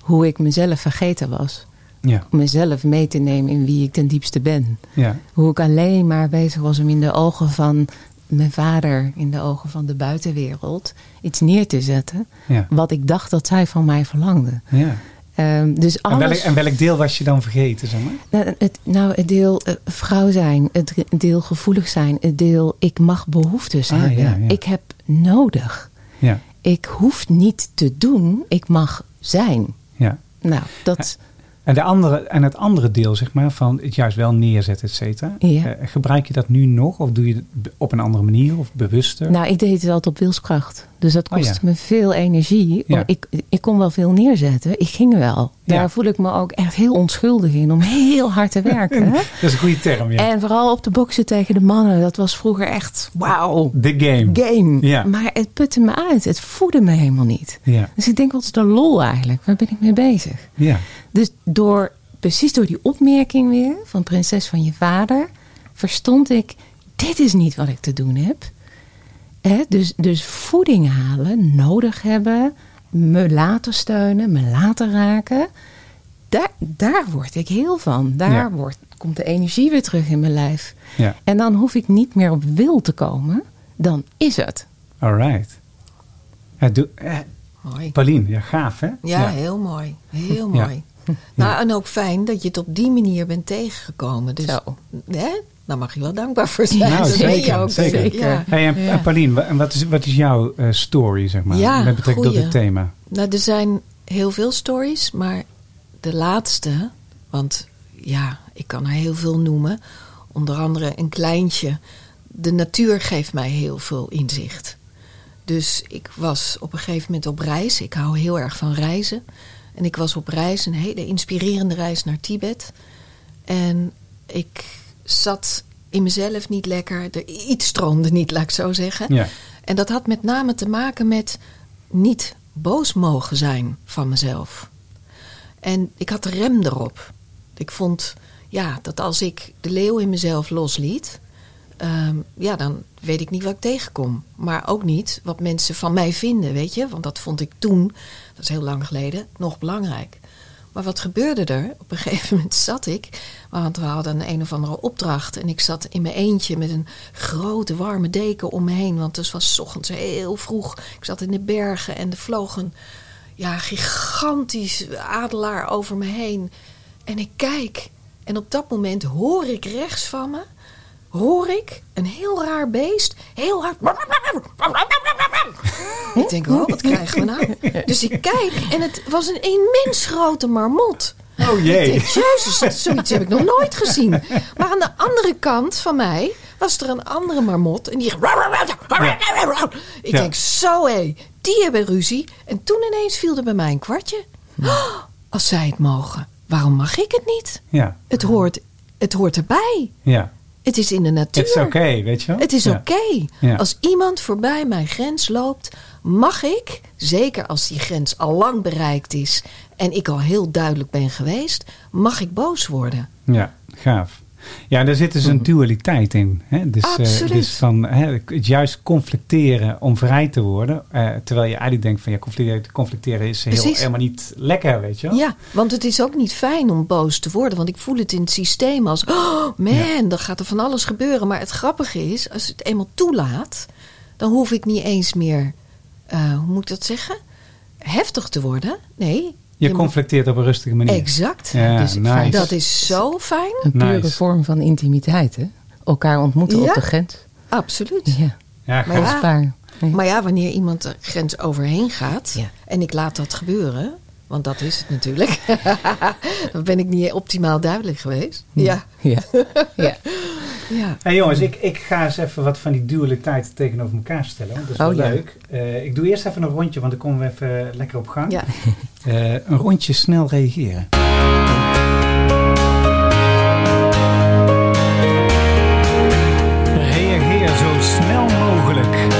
hoe ik mezelf vergeten was. Ja, Om mezelf mee te nemen in wie ik ten diepste ben. ja, Hoe ik alleen maar bezig was om in de ogen van mijn vader, in de ogen van de buitenwereld, iets neer te zetten. ja. Wat ik dacht dat zij van mij verlangde. ja. Ehm, dus En, welk, alles. en welk deel was je dan vergeten, zeg maar? Nou, het, nou, het deel eh, vrouw zijn, het deel gevoelig zijn, het deel ik mag behoeftes Ah, hebben. ja, ja. Ik heb nodig. Ja, Ik hoef niet te doen, ik mag zijn. ja. Nou, dat. En, de andere, en het andere deel, zeg maar, van het juist wel neerzetten, et cetera. Ja. eh, gebruik je dat nu nog? Of doe je het op een andere manier of bewuster? Nou, ik deed het altijd op wilskracht. Dus dat Oh, kostte ja. me veel energie. Ja. Ik, ik kon wel veel neerzetten. Ik ging wel. Daar voel ik me ook echt heel onschuldig in om heel hard te werken. dat is een goede term, ja. En vooral op de boksen tegen de mannen. Dat was vroeger echt wauw. The game. Game. Ja. Maar het putte me uit. Het voedde me helemaal niet. Ja, Dus ik denk, wat is de lol eigenlijk? Waar ben ik mee bezig? ja. Dus door, precies door die opmerking weer van prinses van je vader, verstond ik, dit is niet wat ik te doen heb. Hè, dus, dus voeding halen, nodig hebben, me laten steunen, me laten raken. Daar, daar word ik heel van. Daar Ja. wordt, komt de energie weer terug in mijn lijf. ja. En dan hoef ik niet meer op wil te komen. Dan is het. All right. Ja, eh, Mooi. Ja, gaaf hè? Ja, heel mooi. Heel Ja. mooi. Nou, en ook fijn dat je het op die manier bent tegengekomen. Dus, Zo. hè? Daar mag je wel dankbaar voor zijn. Nou, dat ben je zeker, ook. zeker. Ja. Hey, en, Ja. Paulien, wat is, wat is jouw eh, story, zeg maar? Ja, met betrekking tot dit thema. Nou, er zijn heel veel stories, maar de laatste, want ja, ik kan er heel veel noemen. Onder andere een kleintje. De natuur geeft mij heel veel inzicht. Dus ik was op een gegeven moment op reis. Ik hou heel erg van reizen. En ik was op reis, een hele inspirerende reis naar Tibet. En ik zat in mezelf niet lekker. Er, iets stroomde niet, laat ik zo zeggen. Ja. En dat had met name te maken met niet boos mogen zijn van mezelf. En ik had de rem erop. Ik vond ja, dat als ik de leeuw in mezelf losliet, ehm, ja, dan weet ik niet wat ik tegenkom. Maar ook niet wat mensen van mij vinden, weet je. Want dat vond ik toen, dat is heel lang geleden, nog belangrijk. Maar wat gebeurde er? Op een gegeven moment zat ik, want we hadden een een of andere opdracht. En ik zat in mijn eentje met een grote warme deken om me heen. Want het was ochtends heel vroeg. Ik zat in de bergen en er vloog een ja, gigantisch adelaar over me heen. En ik kijk en op dat moment hoor ik rechts van me, hoor ik een heel raar beest, heel hard. Ik denk, oh, wat krijgen we nou? Dus ik kijk en het was een immens grote marmot. Oh Ik jee. denk, jezus, zoiets heb ik nog nooit gezien. Maar aan de andere kant van mij was er een andere marmot. En die... Ik Ja. denk, zo hé, die hebben ruzie. En toen ineens viel er bij mij een kwartje. Oh, als zij het mogen, waarom mag ik het niet? Ja, Het hoort, het hoort erbij. ja. Het is in de natuur. Het is oké, weet je wel? Het is Ja. oké. Ja. Als iemand voorbij mijn grens loopt, mag ik, zeker als die grens al lang bereikt is en ik al heel duidelijk ben geweest, mag ik boos worden. Ja, gaaf. Ja, daar zit dus een dualiteit in. Hè? Dus, eh, Absoluut. dus van hè, het juist conflicteren om vrij te worden. eh, terwijl je eigenlijk denkt van ja, conflicteren, conflicteren is heel, Precies. helemaal niet lekker, weet je wel? Ja, want het is ook niet fijn om boos te worden, want ik voel het in het systeem als, oh man, dan gaat er van alles gebeuren. Maar het grappige is, als het eenmaal toelaat, dan hoef ik niet eens meer, eh, hoe moet ik dat zeggen, heftig te worden. Nee. Je conflicteert op een rustige manier. Exact. Ja, dus nice. dat is zo fijn. Een pure Nice. vorm van intimiteit, hè? Elkaar ontmoeten Ja. op de grens. Absoluut. Ja, Ja, Maar ja. Maar ja, wanneer iemand de grens overheen gaat Ja. en ik laat dat gebeuren, want dat is het natuurlijk, dan ben ik niet optimaal duidelijk geweest. Ja, Ja. ja. ja. Hey jongens, ik, ik ga eens even wat van die dualiteit tegenover elkaar stellen. want Dat is Oh, wel ja. leuk. Eh, ik doe eerst even een rondje, want dan komen we even lekker op gang. ja. Eh, een rondje snel reageren. Reageer zo snel mogelijk.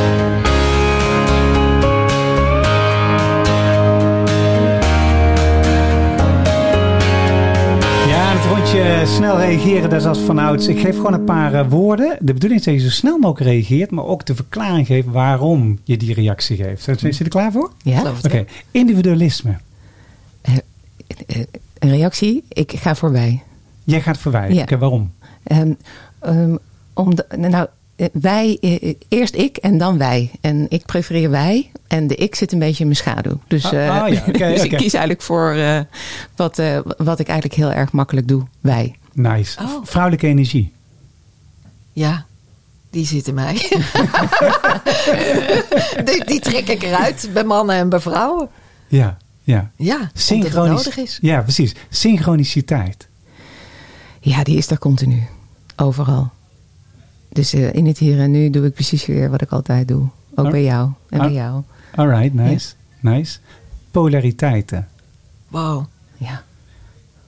Rondje snel reageren, dat is als vanouds. Ik geef gewoon een paar eh, woorden. De bedoeling is dat je zo snel mogelijk reageert, maar ook de verklaring geeft waarom je die reactie geeft. Zit je er klaar voor? ja? Oké, individualisme. Eh, Een reactie? Ik ga voorbij. Jij gaat voorbij. Ja. Oké, waarom? Ehm, ehm, om de, nou, eh, wij, eh, eerst ik en dan wij. En ik prefereer wij. En de ik zit een beetje in mijn schaduw. Dus, Ah, eh, ah, ja, dus ik kies eigenlijk voor eh, wat, eh, wat ik eigenlijk heel erg makkelijk doe. Wij. Nice. Oh. Vrouwelijke energie. Ja, die zit in mij. die, die trek ik eruit bij mannen en bij vrouwen. Ja. Ja. Ja, Synchronisch- nodig is. Ja, precies. Synchroniciteit. Ja, die is er continu. Overal. Dus eh, in het hier en nu doe ik precies weer wat ik altijd doe. Ook Oh. bij jou en Ah. bij jou. Alright, nice. Nice. Polariteiten. Wow. Ja.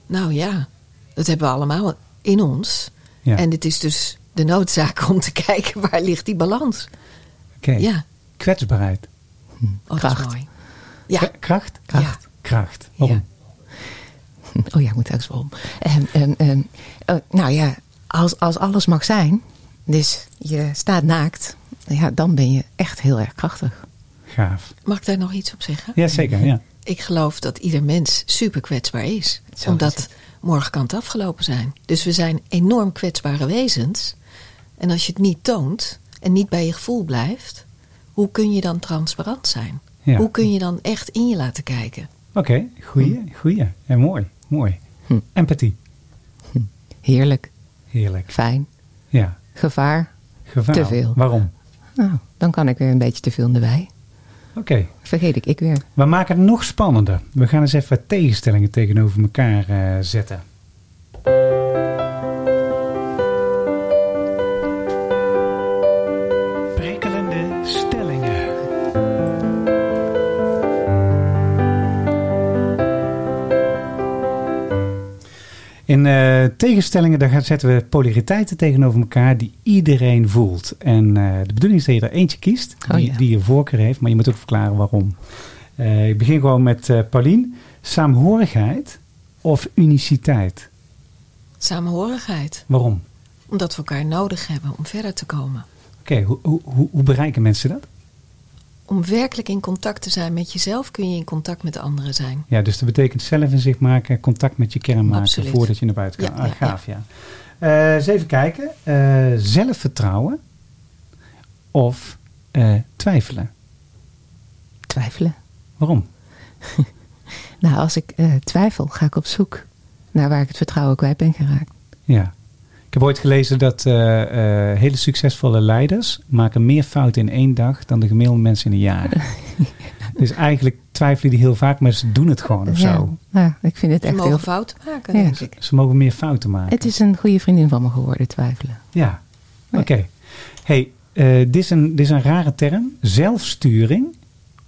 Nou ja, dat hebben we allemaal in ons. Ja. En het is dus de noodzaak om te kijken waar ligt die balans. Oké. Ja, Kwetsbaarheid. oh, dat Kracht. is mooi. Ja, K- kracht? ja. Kracht. Waarom? Oh ja, ik moet ergens om. Ehm, ehm, ehm, oh, nou ja, als, als alles mag zijn, dus je staat naakt, ja, dan ben je echt heel erg krachtig. Gaaf. Mag ik daar nog iets op zeggen? Jazeker, ja. Ik geloof dat ieder mens super kwetsbaar is. Zo omdat morgen kan het afgelopen zijn. Dus we zijn enorm kwetsbare wezens. En als je het niet toont en niet bij je gevoel blijft, hoe kun je dan transparant zijn? Ja. Hoe kun je dan echt in je laten kijken? Oké, goeie, goeie. En mooi, mooi. Hm. Empathie. Heerlijk, Heerlijk. fijn, Ja. Gevaar. Gevaar. Te veel. Waarom? Nou, dan kan ik weer een beetje te veel in de wei. Oké. Vergeet ik ik weer. We maken het nog spannender. We gaan eens even tegenstellingen tegenover elkaar eh, zetten. In eh, tegenstellingen daar gaan- zetten we polariteiten tegenover elkaar die iedereen voelt. En eh, de bedoeling is dat je er eentje kiest Oh, die, ja. die je voorkeur heeft, maar je moet ook verklaren waarom. Eh, ik begin gewoon met eh Paulien. Saamhorigheid of uniciteit? Samenhorigheid. Waarom? Omdat we elkaar nodig hebben om verder te komen. Oké, hoe, hoe, hoe bereiken mensen dat? Om werkelijk in contact te zijn met jezelf kun je in contact met de anderen zijn. Ja, dus dat betekent zelf in zich maken, contact met je kern maken Absoluut. voordat je naar buiten Ja, kan. ja, ah, gaaf, ja. Eh, eens even kijken. Eh, zelfvertrouwen of eh, twijfelen? Twijfelen. Waarom? Nou, als ik eh, twijfel, ga ik op zoek naar waar ik het vertrouwen kwijt ben geraakt. Ja. Ik heb ooit gelezen dat eh, eh, hele succesvolle leiders maken meer fouten in één dag dan de gemiddelde mensen in een jaar. dus eigenlijk twijfelen die heel vaak, maar ze doen het gewoon of ja, zo. nou, ik vind het We echt mogen heel... fouten maken, Ja. denk ik. Ze mogen meer fouten maken. Het is een goede vriendin van me geworden, twijfelen. Ja, Ja. oké. Hey, eh, dit, is een, dit is een rare term. Zelfsturing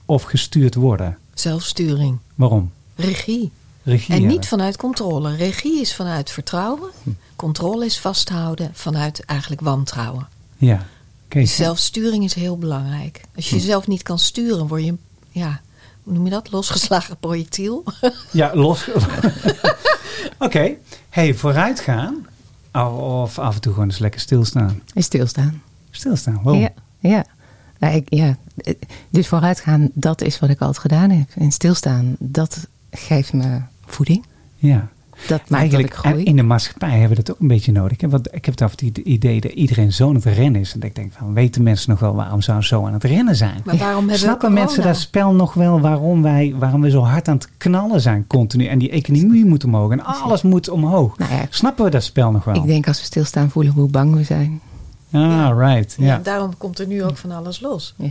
of gestuurd worden. Zelfsturing. Waarom? Regie. Regie En niet vanuit controle. Regie is vanuit vertrouwen. Controle is vasthouden vanuit eigenlijk wantrouwen. Ja. Oké. Dus zelfsturing is heel belangrijk. Als je jezelf niet kan sturen, word je, een- ja, hoe noem je dat? Losgeslagen projectiel. Ja, los. Oké. Hey, vooruitgaan of af en toe gewoon eens lekker stilstaan. En stilstaan. Stilstaan, waarom? Ja, ja. Nou, ik, ja. eh, Dus vooruitgaan, dat is wat ik altijd gedaan heb. En stilstaan, dat geeft me voeding. Ja. Dat maakt Eigenlijk dat ik groei. in de maatschappij hebben we dat ook een beetje nodig. Hè? Want ik heb het het idee dat iedereen zo aan het rennen is. En dat ik denk van, weten mensen nog wel waarom ze zo aan het rennen zijn? Maar waarom hebben Snappen we mensen dat spel nog wel waarom, wij, waarom we zo hard aan het knallen zijn continu? En die economie moet omhoog en alles moet omhoog. Nou ja, Snappen we dat spel nog wel? ik denk als we stilstaan voelen we hoe bang we zijn. Ah, right. Ja. Ja, daarom komt er nu ook van alles los. Ja.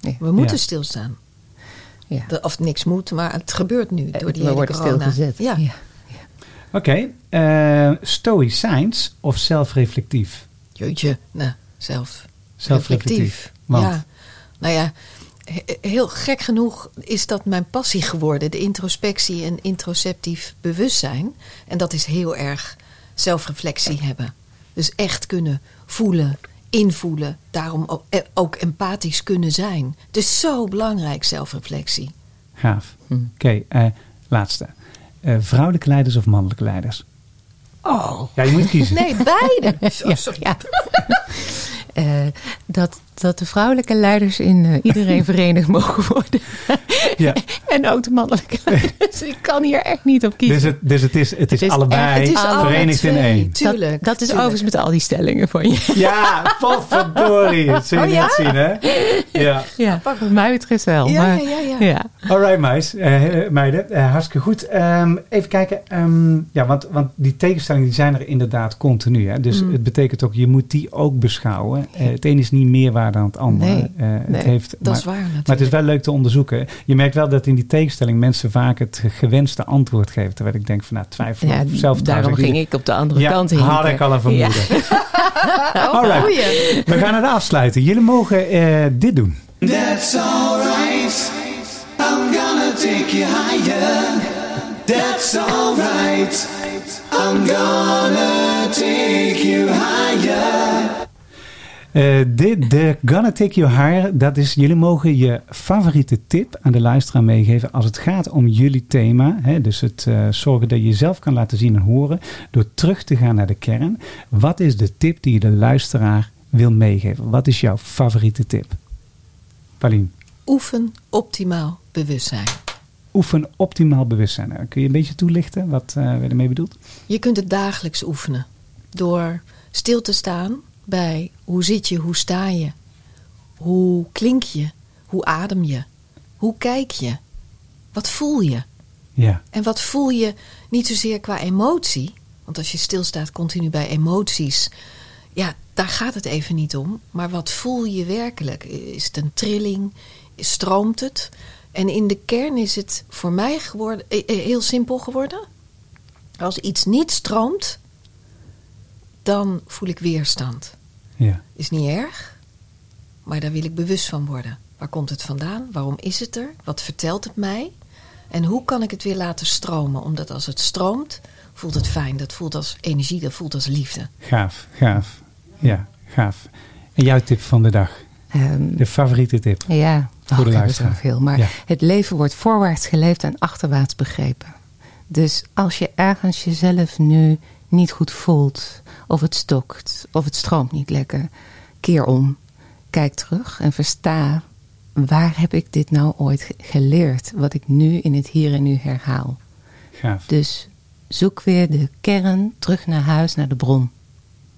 Ja. We moeten Ja. stilstaan. Ja. De- Of niks moet, maar het gebeurt nu door die we hele worden corona. stilgezet. Ja. ja. Oké, eh, stoïcijns of zelfreflectief? Jeetje, nou, zelf. Zelfreflectief. Want? Ja, nou ja, he- heel gek genoeg is dat mijn passie geworden. De introspectie en introceptief bewustzijn. En dat is heel erg zelfreflectie hebben. Dus echt kunnen voelen, invoelen. Daarom ook, eh, ook empathisch kunnen zijn. Het is zo belangrijk, zelfreflectie. gaaf. Hm. Oké, eh, laatste. Eh, vrouwelijke leiders of mannelijke leiders? Oh. Ja, je moet kiezen. Nee, beide. Ja, ja. Dat, dat de vrouwelijke leiders in eh, iedereen verenigd mogen worden. Ja. en ook de mannelijke leiders. Ik kan hier echt niet op kiezen. Dus het, dus het is, het is, is allebei Het is verenigd in één. Tuurlijk. dat, dat is tuurlijk. overigens met al die stellingen van je. Ja, potverdorie. Dat zul je Oh, ja? net zien, hè? Ja. Ja, wat mij betreft wel. Ja, maar, ja, ja, ja. Alright, meis, eh, meiden. Eh, hartstikke goed. Ehm, even kijken. ehm, ja, want, want die tegenstellingen die zijn er inderdaad continu. Hè? Dus Mm. het betekent ook, je moet die ook beschouwen. Het een is niet meer waard zwaar dan het andere. Nee, Eh, het heeft, Dat maar, is waar natuurlijk. maar het is wel leuk te onderzoeken. Je merkt wel dat in die tegenstelling mensen vaak het gewenste antwoord geven. Terwijl ik denk van nou twijfel Ja, of zelf daarom ging ik op de andere ja, kant heen. had ik al een vermoeden. Oh, Alright. goeie. We gaan het afsluiten. Jullie mogen eh, dit doen. That's alright. I'm gonna take you higher. That's alright. I'm gonna take you higher. Eh, dit, de Gonna Take You Higher, dat is, jullie mogen je favoriete tip aan de luisteraar meegeven als het gaat om jullie thema. Hè, dus het eh, zorgen dat je jezelf kan laten zien en horen door terug te gaan naar de kern. Wat is de tip die je de luisteraar wil meegeven? Wat is jouw favoriete tip? Paulien, Oefen optimaal bewustzijn. oefen optimaal bewustzijn. Nou, Kun je een beetje toelichten wat eh we ermee bedoelt? Je kunt het dagelijks oefenen. Door stil te staan bij hoe zit je, hoe sta je, hoe klink je, hoe adem je, hoe kijk je, wat voel je. Ja, En wat voel je niet zozeer qua emotie, want als je stilstaat continu bij emoties, ja, daar gaat het even niet om. Maar wat voel je werkelijk? Is het een trilling? Stroomt het? En in de kern is het voor mij geworden, eh, eh, heel simpel geworden. Als iets niet stroomt, dan voel ik weerstand. ja, Is niet erg, maar daar wil ik bewust van worden. Waar komt het vandaan? Waarom is het er? Wat vertelt het mij? En hoe kan ik het weer laten stromen? Omdat als het stroomt, voelt het fijn. Dat voelt als energie, dat voelt als liefde. gaaf, gaaf. Ja, gaaf. En jouw tip van de dag? Ehm, De favoriete tip? ja, Voor oh, de ik heb er luisteraar. zoveel. Maar Ja. het leven wordt voorwaarts geleefd en achterwaarts begrepen. Dus als je ergens jezelf nu niet goed voelt, of het stokt, of het stroomt niet lekker, keer om. Kijk terug en versta waar heb ik dit nou ooit ge- geleerd, wat ik nu in het hier en nu herhaal. Gaaf. Dus zoek weer de kern terug naar huis, naar de bron.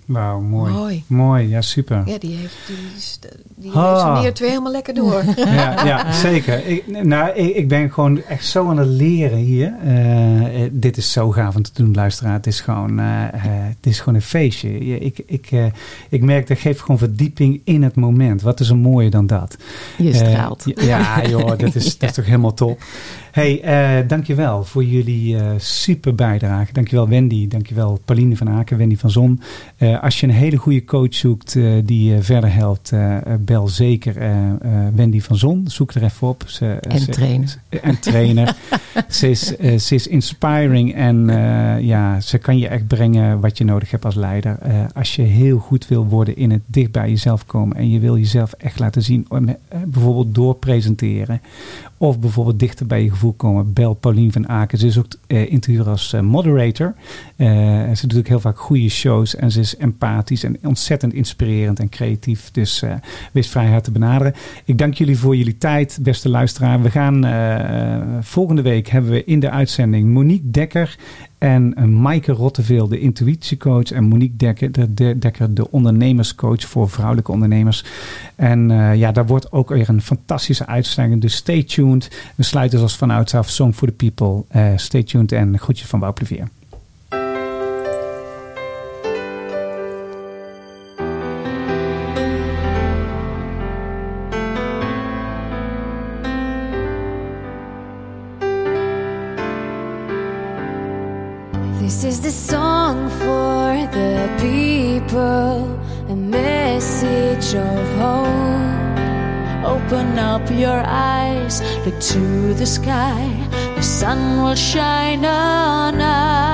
Wauw, mooi. Mooi. Mooi, ja, super. Ja, die heeft, die, is- die resoneert weer helemaal lekker door. Ja, ja zeker. Ik, nou, ik, ik ben gewoon echt zo aan het leren hier. Eh, eh, dit is zo gaaf om te doen, luisteraar. Het is gewoon, eh, het is gewoon een feestje. Je- Ik, ik, eh, ik merk dat geeft gewoon verdieping in het moment. Wat is er mooier dan dat? Je straalt. ja, joh, dat is, dat is toch helemaal top. Hey, eh, dankjewel voor jullie eh, super bijdrage. Dankjewel Wendy, dankjewel Pauline van Aken, Wendy van Zon. Eh, als je een hele goede coach zoekt die je verder helpt, bel zeker Wendy van Zon. Zoek er even op. Ze, En ze- trainer. En trainer. ze, is, ze is inspiring en ja, ze kan je echt brengen wat je nodig hebt als leider. Als je heel goed wil worden in het dicht bij jezelf komen en je wil jezelf echt laten zien, bijvoorbeeld door presenteren of bijvoorbeeld dichter bij je gevoel komen, bel Paulien van Aken. Ze is ook huren als eh, moderator. Eh, ze doet ook heel vaak goede shows en ze is empathisch en ontzettend inspirerend en creatief. Dus wees vrij haar te benaderen. Ik dank jullie voor jullie tijd, beste luisteraar. We gaan volgende week hebben we in de uitzending Monique Dekker en eh, Maaike Rotteveel, de intuïtiecoach. En Monique Dekker, de, de, ondernemerscoach voor vrouwelijke ondernemers. En eh, ja, daar wordt ook weer een fantastische uitzending. Dus stay tuned. We sluiten zoals vanouds af. Song for the People. Eh, stay tuned en groetjes van This your eyes, look to the sky, the sun will shine on us.